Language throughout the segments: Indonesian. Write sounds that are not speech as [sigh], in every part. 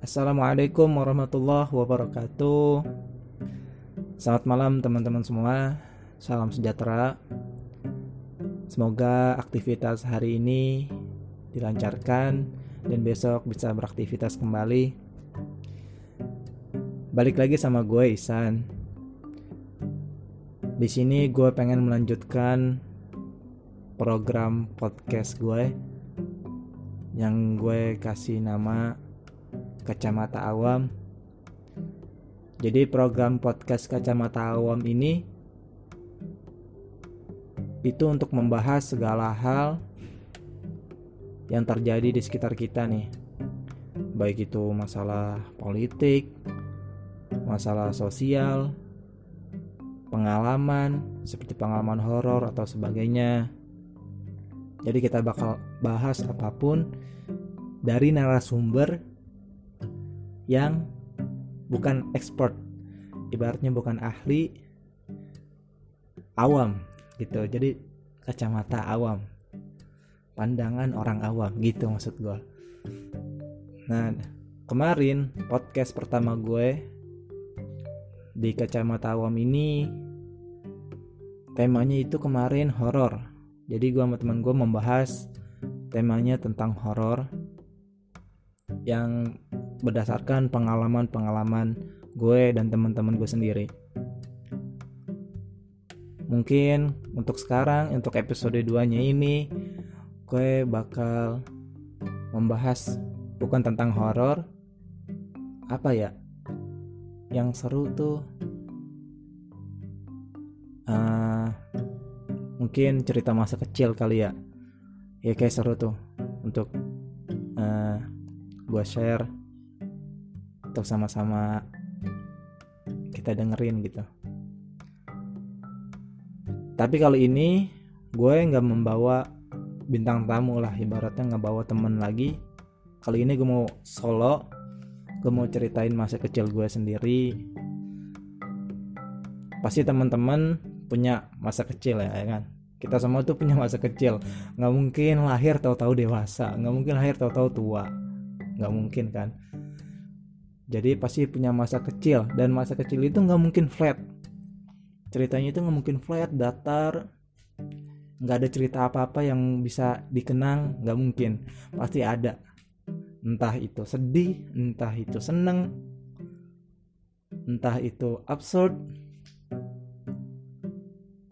Assalamualaikum warahmatullahi wabarakatuh. Selamat malam teman-teman semua. Salam sejahtera. Semoga aktivitas hari ini dilancarkan dan besok bisa beraktivitas kembali. Balik lagi sama gue Isan. Di sini gue pengen melanjutkan program podcast gue yang gue kasih nama Kacamata Awam. Jadi program podcast Kacamata Awam ini itu untuk membahas segala hal yang terjadi di sekitar kita nih. Baik itu masalah politik, masalah sosial, pengalaman seperti pengalaman horor atau sebagainya jadi kita bakal bahas apa pun dari narasumber yang bukan expert, ibaratnya bukan ahli, awam gitu. Jadi kacamata awam, pandangan orang awam gitu maksud gue. Nah kemarin podcast pertama gue di kacamata awam ini temanya itu kemarin horor jadi gue sama teman gue membahas temanya tentang horor yang berdasarkan pengalaman-pengalaman gue dan teman-teman gue sendiri. Mungkin untuk sekarang, untuk episode 2-nya ini, gue bakal membahas bukan tentang horor, apa ya? Yang seru tuh uh, mungkin cerita masa kecil kali ya ya kayak seru tuh untuk uh, eh, gue share untuk sama-sama kita dengerin gitu. Tapi kali ini gue nggak membawa bintang tamu lah ibaratnya nggak bawa temen lagi. Kali ini gue mau solo gue mau ceritain masa kecil gue sendiri. Pasti teman-teman punya masa kecil ya, ya kan? Kita semua tuh punya masa kecil. Nggak mungkin lahir tahu-tahu dewasa nggak mungkin lahir tahu-tahu tua. Nggak mungkin kan jadi pasti punya masa kecil dan masa kecil itu nggak mungkin flat. Ceritanya itu nggak mungkin flat datar. Nggak ada cerita apa-apa yang bisa dikenang nggak mungkin. Pasti ada. Entah itu sedih entah itu seneng entah itu absurd.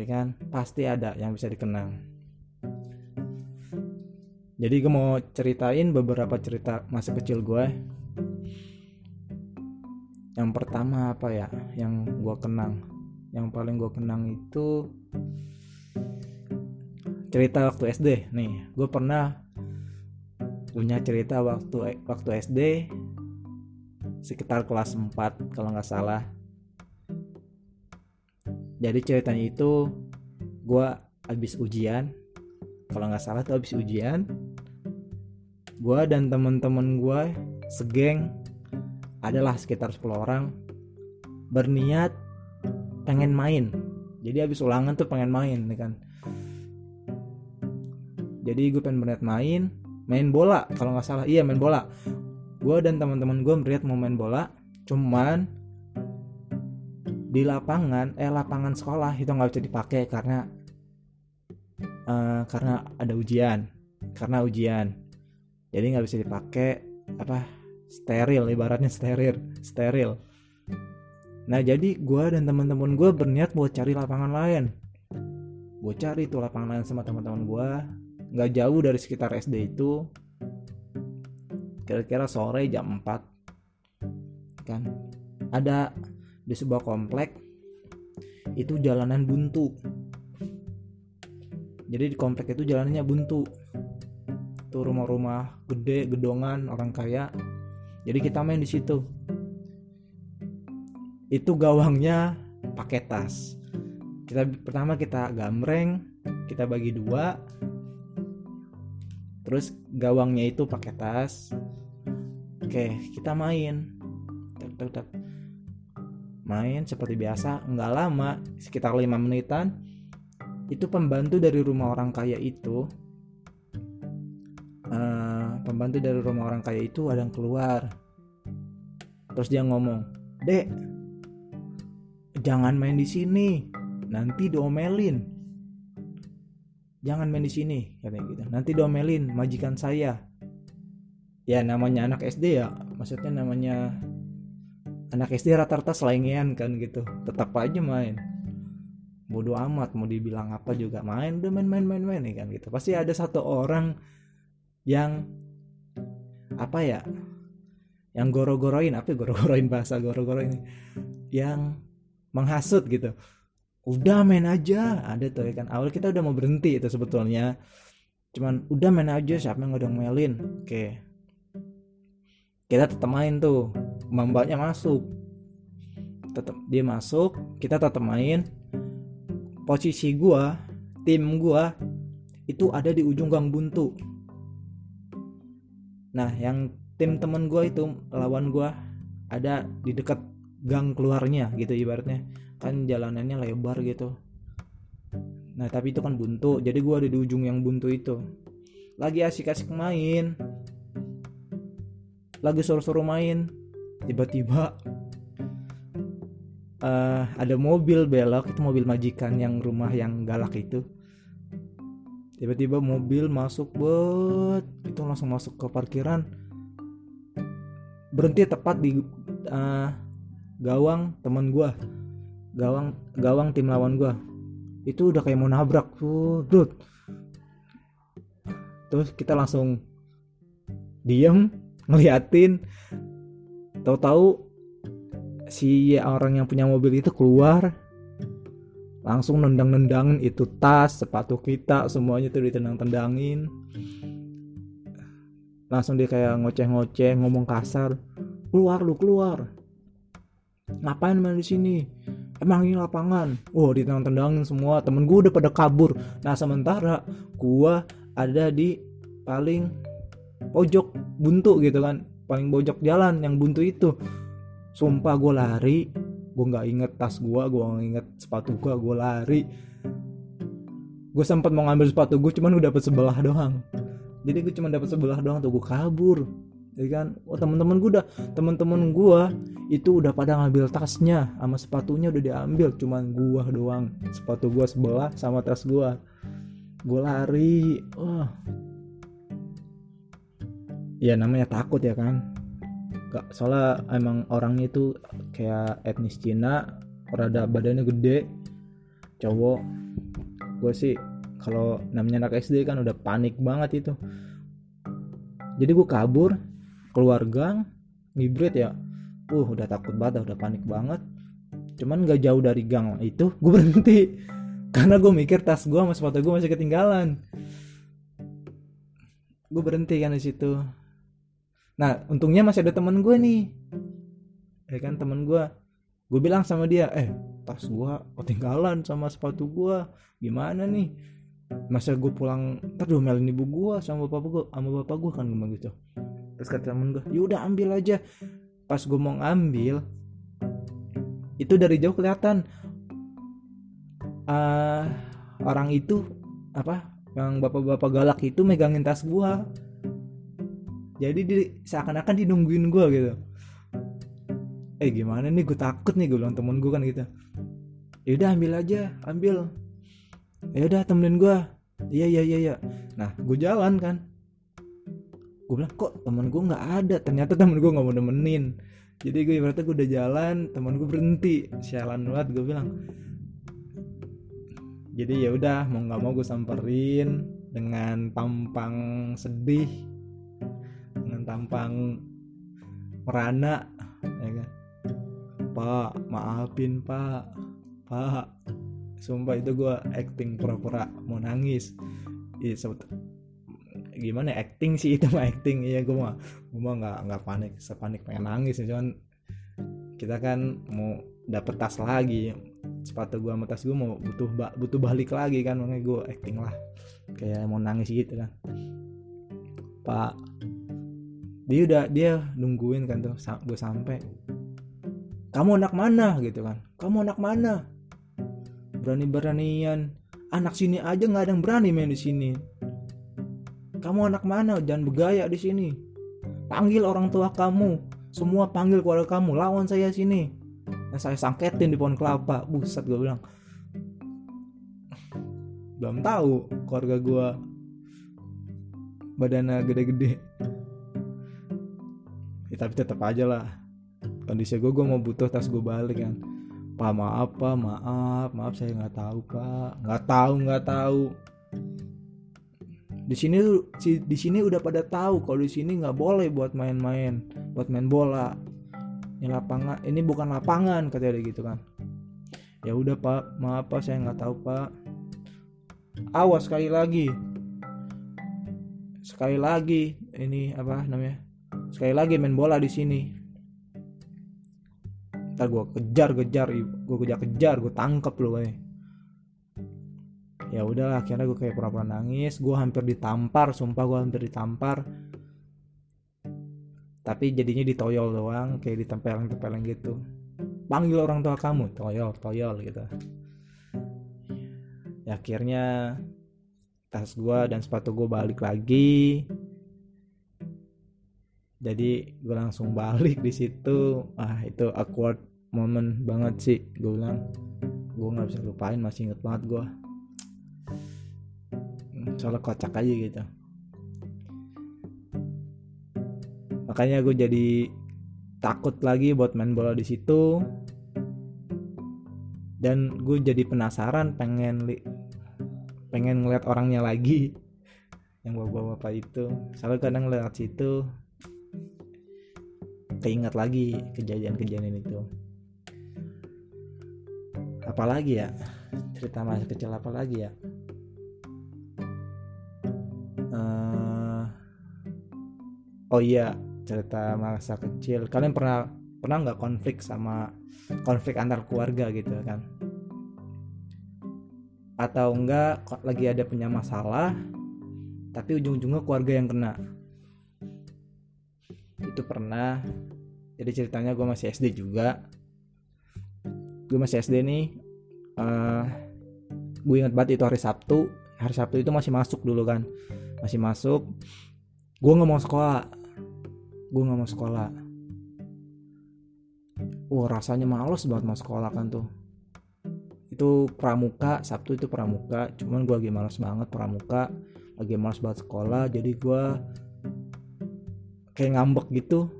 Ya kan? Pasti ada yang bisa dikenang. Jadi gue mau ceritain beberapa cerita masa kecil gue yang pertama apa ya? Yang gue kenang. Yang paling gue kenang itu cerita waktu SD nih gue pernah punya cerita waktu waktu SD sekitar kelas 4 kalau nggak salah. Jadi ceritanya itu gue habis ujian. Kalau nggak salah tuh habis ujian. Gue dan temen-temen gue segeng adalah sekitar 10 orang berniat pengen main. Jadi habis ulangan tuh pengen main nih kan. Jadi gue pengen berniat main main bola kalau nggak salah. Iya main bola. Gue dan teman-teman gue berniat mau main bola cuman di lapangan eh lapangan sekolah itu nggak bisa dipakai karena uh, karena ada ujian karena ujian. Jadi nggak bisa dipakai apa steril ibaratnya steril steril. Nah jadi gue dan teman-teman gue berniat buat cari lapangan lain. Gue cari tuh lapangan lain sama teman-teman gue nggak jauh dari sekitar SD itu. Kira-kira sore jam 4 kan? Ada di sebuah komplek itu jalanan buntu. Jadi di komplek itu jalanannya buntu. Tuh rumah-rumah gede gedongan orang kaya jadi kita main di situ. Itu gawangnya pakai tas. Kita pertama kita gambreng kita bagi dua. Terus gawangnya itu pakai tas. Oke kita main. Tek, tek, tek main seperti biasa nggak lama sekitar lima menitan itu pembantu dari rumah orang kaya itu pembantu dari rumah orang kaya itu ada yang keluar. Terus dia ngomong dek jangan main di sini nanti diomelin. Jangan main di sini katanya gitu. Nanti diomelin majikan saya. Ya namanya anak SD ya maksudnya namanya anak SD rata-rata selengean kan gitu. Tetap aja main. Bodoh amat mau dibilang apa juga main udah main main main main kan gitu. Pasti ada satu orang yang apa ya? Yang goro-goroin apa ya, goro-goroin bahasa goro-goroin yang menghasut gitu. Udah main aja. Ada tuh ya kan. Awal kita udah mau berhenti itu sebetulnya. Cuman udah main aja. Siapa yang udah melin oke. Kita tetap main tuh. Mbaknya masuk. Tetap dia masuk. Kita tetap main. Posisi gua tim gua itu ada di ujung gang buntu nah yang tim temen gua itu lawan gua ada di dekat gang keluarnya gitu ibaratnya. Kan jalanannya lebar gitu. Nah tapi itu kan buntu jadi gue ada di ujung yang buntu itu. Lagi asik-asik main. Lagi suruh-suruh main. Tiba-tiba uh, ada mobil belok itu mobil majikan yang rumah yang galak itu tiba-tiba mobil masuk buat itu langsung masuk ke parkiran. Berhenti tepat di uh, gawang teman gue gawang gawang tim lawan gue itu udah kayak mau nabrak tuh dude. terus kita langsung diem ngeliatin. Tahu-tahu si orang yang punya mobil itu keluar langsung nendang-nendangin itu tas sepatu kita semuanya tuh ditendang-tendangin. Langsung dia kayak ngoceh-ngoceh ngomong kasar keluar lu keluar. Ngapain main di sini? Emang ini lapangan. Wow ditendang-tendangin semua temen gue udah pada kabur. Nah sementara gue ada di paling pojok buntu gitu kan paling pojok jalan yang buntu itu. Sumpah gue lari gue nggak inget tas gue gue nggak inget sepatu gue gue lari. Gue sempat mau ngambil sepatu gue cuman udah dapet sebelah doang. Jadi gue cuma dapet sebelah doang tuh gue kabur. Ya kan? Oh teman-teman gue udah teman-teman gue itu udah pada ngambil tasnya sama sepatunya udah diambil cuman gue doang. Sepatu gue sebelah sama tas gue gue lari. Wah. Ya namanya takut ya kan Gak, soalnya emang orangnya itu kayak etnis Cina rada badannya gede cowok. Gue sih kalau namanya anak SD kan udah panik banget itu. Jadi gue kabur keluar gang ngibrit ya. Uh udah takut banget udah panik banget. Cuman gak jauh dari gang itu gue [laughs] berhenti. Karena gue mikir tas gue sama sepatu gue masih ketinggalan. Gue berhenti kan di situ nah untungnya masih ada temen gue nih. Ya kan temen gue gue bilang sama dia eh tas gue ketinggalan sama sepatu gue gimana nih? Masa gue pulang ntar diomelin ibu gue sama bapak gue sama bapak gue kan gue gitu. Terus kata temen gue yaudah ambil aja. Pas gue mau ngambil itu dari jauh kelihatan. Uh, orang itu apa yang bapak-bapak galak itu megangin tas gue jadi di, seakan-akan dinungguin gue gitu. Eh gimana nih? Gue takut nih gue bilang temen gue kan gitu. Yaudah ambil aja ambil. Ya udah temenin gue iya iya iya iya. Nah gue jalan kan. Gue bilang kok temen gue nggak ada? Ternyata temen gue nggak mau nemenin. Jadi gue ibaratnya gue udah jalan temen gue berhenti. Sialan banget gue bilang. Jadi ya udah mau nggak mau gue samperin dengan tampang sedih tampang merana ya kan? Pak maafin pak. Pak sumpah itu gue acting pura-pura mau nangis. Iya gimana ya, acting sih itu mah acting. Iya gue mah gue mah nggak nggak panik sepanik pengen nangis ya cuman kita kan mau dapet tas lagi. Sepatu gue sama tas gue mau butuh ba butuh balik lagi kan makanya gue acting lah. Kayak mau nangis gitu kan. Pak dia udah dia nungguin kan tuh gue sampai kamu anak mana? Gitu kan. Kamu anak mana? Berani beranian anak sini aja nggak ada yang berani main di sini. Kamu anak mana? Jangan bergaya di sini. Panggil orang tua kamu. semua panggil keluarga kamu. Lawan saya sini. Dan saya sangketin di pohon kelapa. Buset gue bilang. Belum tahu keluarga gue badannya gede-gede ya, tapi tetap aja lah. Kondisi gue gue mau butuh tas gue balik kan. Pak maaf pak. Maaf maaf saya nggak tahu pak. Nggak tahu nggak tahu. Di sini di sini udah pada tahu kalau di sini nggak boleh buat main-main buat main bola. Ini lapangan ini bukan lapangan katanya gitu kan. Ya udah pak. Maaf pak. Saya nggak tahu pak. Awas sekali lagi. Sekali lagi ini apa namanya sekali lagi main bola di sini. Ntar gue kejar kejar gue kejar kejar gue tangkep loh kayak ya udahlah akhirnya gue kayak pura-pura nangis. Gue hampir ditampar sumpah gue hampir ditampar. Tapi jadinya ditoyol doang kayak ditempeleng-tempeleng gitu. Panggil orang tua kamu toyol toyol gitu. Ya akhirnya tas gue dan sepatu gue balik lagi jadi gue langsung balik di situ. Ah itu awkward moment banget sih gue bilang. Gue nggak bisa lupain masih inget banget gue soalnya kocak aja gitu. Makanya gue jadi takut lagi buat main bola di situ. Dan gue jadi penasaran pengen li pengen ngeliat orangnya lagi [laughs] yang bawa bapak itu. Soalnya kadang lewat situ keinget lagi kejadian-kejadian itu. Apalagi ya cerita masa kecil apa lagi ya oh iya cerita masa kecil. Kalian pernah pernah nggak konflik sama konflik antar keluarga gitu kan? Atau enggak lagi ada punya masalah tapi ujung-ujungnya keluarga yang kena? Itu pernah jadi ceritanya gue masih SD juga. Gue masih SD nih uh, eh, gue ingat banget itu hari Sabtu. Hari Sabtu itu masih masuk dulu kan. Masih masuk. Gue nggak mau sekolah. Gue nggak mau sekolah. Wah rasanya males banget mau sekolah kan tuh. Itu pramuka sabtu itu pramuka. Cuman gue lagi males banget pramuka. Lagi males banget sekolah. Jadi gue kayak ngambek gitu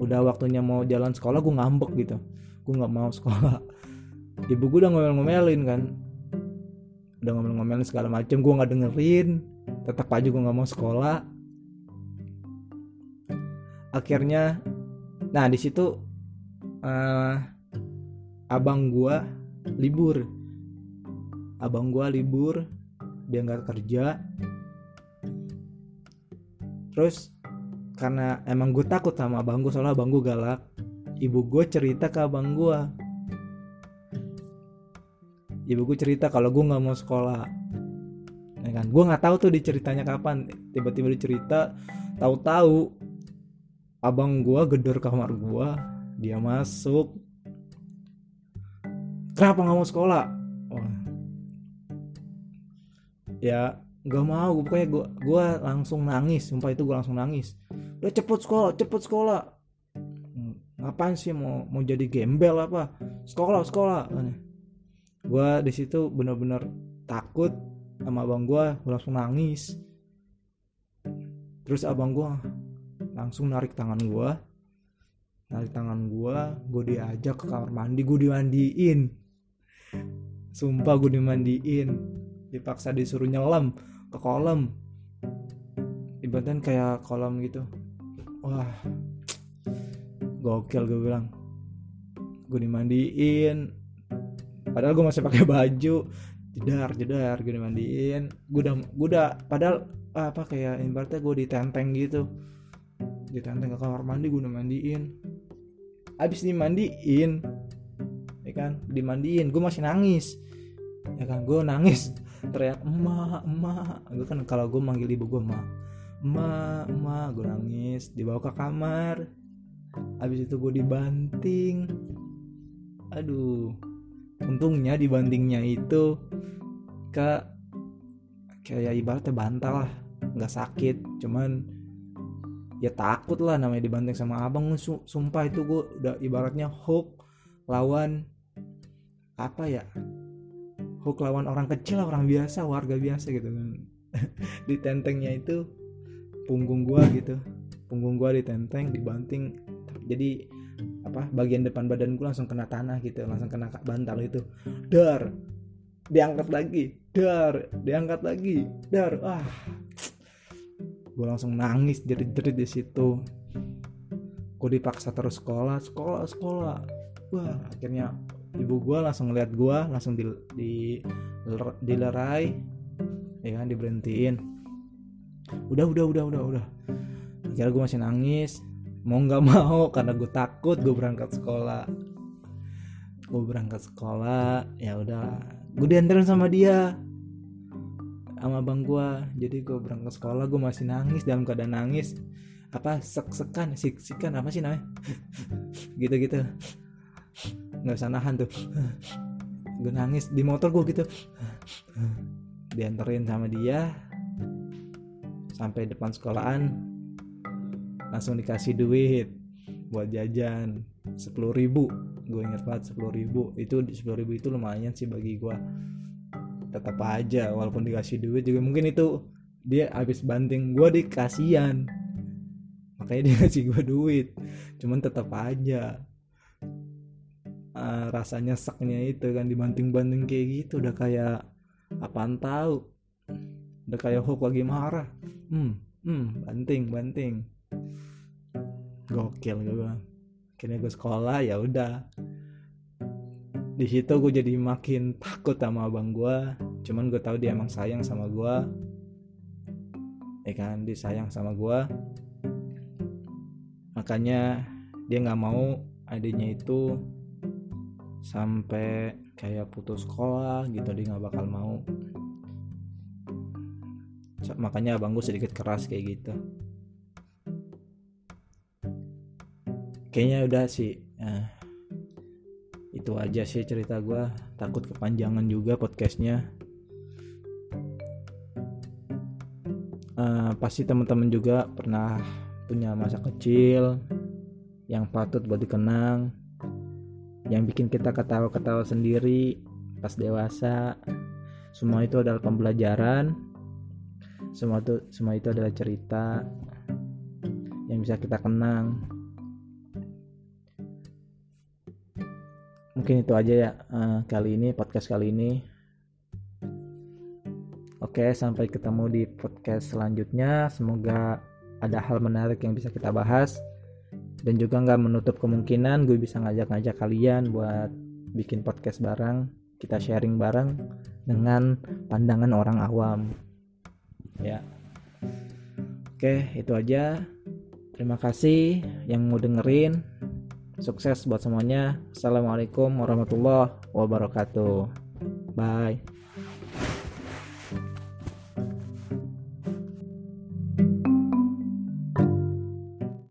udah waktunya mau jalan sekolah gue ngambek gitu. Gue nggak mau sekolah. Ibu gue udah ngomel-ngomelin kan. Udah ngomel-ngomelin segala macem gue nggak dengerin. Tetap aja gue nggak mau sekolah. Akhirnya nah di situ uh, abang gua libur. Abang gua libur dia nggak kerja. Terus karena emang gue takut sama abang gue soalnya abang gue galak. Ibu gue cerita ke abang gue ibu gue cerita kalau gue nggak mau sekolah. Ya kan? Gue nggak tahu tuh diceritanya kapan. Tiba-tiba dicerita tahu-tahu abang gua gedor kamar gua dia masuk. Kenapa nggak mau sekolah? Oh. ya nggak mau. Pokoknya gua gua langsung nangis. Sumpah itu gua langsung nangis udah cepet sekolah cepet sekolah. Ngapain sih mau mau jadi gembel apa? Sekolah sekolah gua di situ bener-bener takut sama abang gua gua langsung nangis. Terus abang gua langsung narik tangan gue narik tangan gue gue diajak ke kamar mandi gue dimandiin. Sumpah gue dimandiin. Dipaksa disuruh nyelam ke kolam. Ibaratnya kayak kolam gitu wah. Gokil gue bilang. Gue dimandiin. Padahal gue masih pakai baju. Jedar jedar gue dimandiin. Gue udah gue udah padahal apa kayak ibaratnya gue ditenteng gitu. Ditanteng ke kamar mandi gue udah mandiin. Abis dimandiin ya kan dimandiin gue masih nangis. Ya kan gue nangis. Teriak emak emak. Gue kan kalau gue manggil ibu gue emak emak emak gue nangis dibawa ke kamar. Abis itu gue dibanting. Aduh untungnya dibantingnya itu ke kayak ibaratnya bantal lah nggak sakit. Cuman ya takut lah namanya dibanting sama abang. Su- sumpah itu gue udah ibaratnya hook lawan apa ya? Hook lawan orang kecil orang biasa warga biasa gitu kan. [laughs] Di tentengnya itu punggung gua gitu. Punggung gua ditenteng dibanting. Jadi apa bagian depan badan gua langsung kena tanah gitu langsung kena bantal itu. Dar diangkat lagi. Dar diangkat lagi. Dar ah. Gue langsung nangis jerit-jerit di situ. Gue dipaksa terus sekolah sekolah sekolah. Wah akhirnya ibu gue langsung ngeliat gue langsung di, di dilerai ya kan diberhentiin udah udah udah udah udah. Kira gue masih nangis. Mau nggak mau [laughs] karena gue takut gue berangkat sekolah. Gue berangkat sekolah ya udah. Gue diantarin sama dia sama bang gue jadi gue berangkat sekolah gue masih nangis dalam keadaan nangis. Apa sek-sekan sik-sikan apa sih namanya? [laughs] Gitu-gitu. Nggak usah nahan tuh. Gue nangis di motor gue gitu. Dianterin sama dia sampai depan sekolahan langsung dikasih duit buat jajan. Sepuluh ribu gue inget banget sepuluh ribu. Itu sepuluh ribu itu lumayan sih bagi gue tetap aja walaupun dikasih duit juga. Mungkin itu dia habis banting gue dikasihan makanya [laughs] dia ngasih gue duit. Cuman tetap aja uh, rasanya seknya itu kan dibanting-banting kayak gitu. Udah kayak apaan tahu udah kayak hook lagi marah. Hmm hmm banting banting. Gokil gue akhirnya gue sekolah ya udah. Di situ gue jadi makin takut sama abang gue cuman gue tahu dia emang sayang sama gue ya kan dia sayang sama gue makanya dia nggak mau adiknya itu sampai kayak putus sekolah gitu dia nggak bakal mau makanya abang gue sedikit keras kayak gitu. Kayaknya udah sih nah, itu aja sih cerita gue takut kepanjangan juga podcastnya. Uh, pasti teman-teman juga pernah punya masa kecil yang patut buat dikenang yang bikin kita ketawa-ketawa sendiri pas dewasa. Semua itu adalah pembelajaran semua itu semua itu adalah cerita yang bisa kita kenang. Mungkin itu aja ya uh, kali ini podcast kali ini. Oke sampai ketemu di podcast selanjutnya. Semoga ada hal menarik yang bisa kita bahas. Dan juga nggak menutup kemungkinan gue bisa ngajak-ngajak kalian buat bikin podcast bareng. Kita sharing bareng dengan pandangan orang awam ya. Oke itu aja. Terima kasih yang mau dengerin. Sukses buat semuanya. Assalamualaikum warahmatullahi wabarakatuh. Bye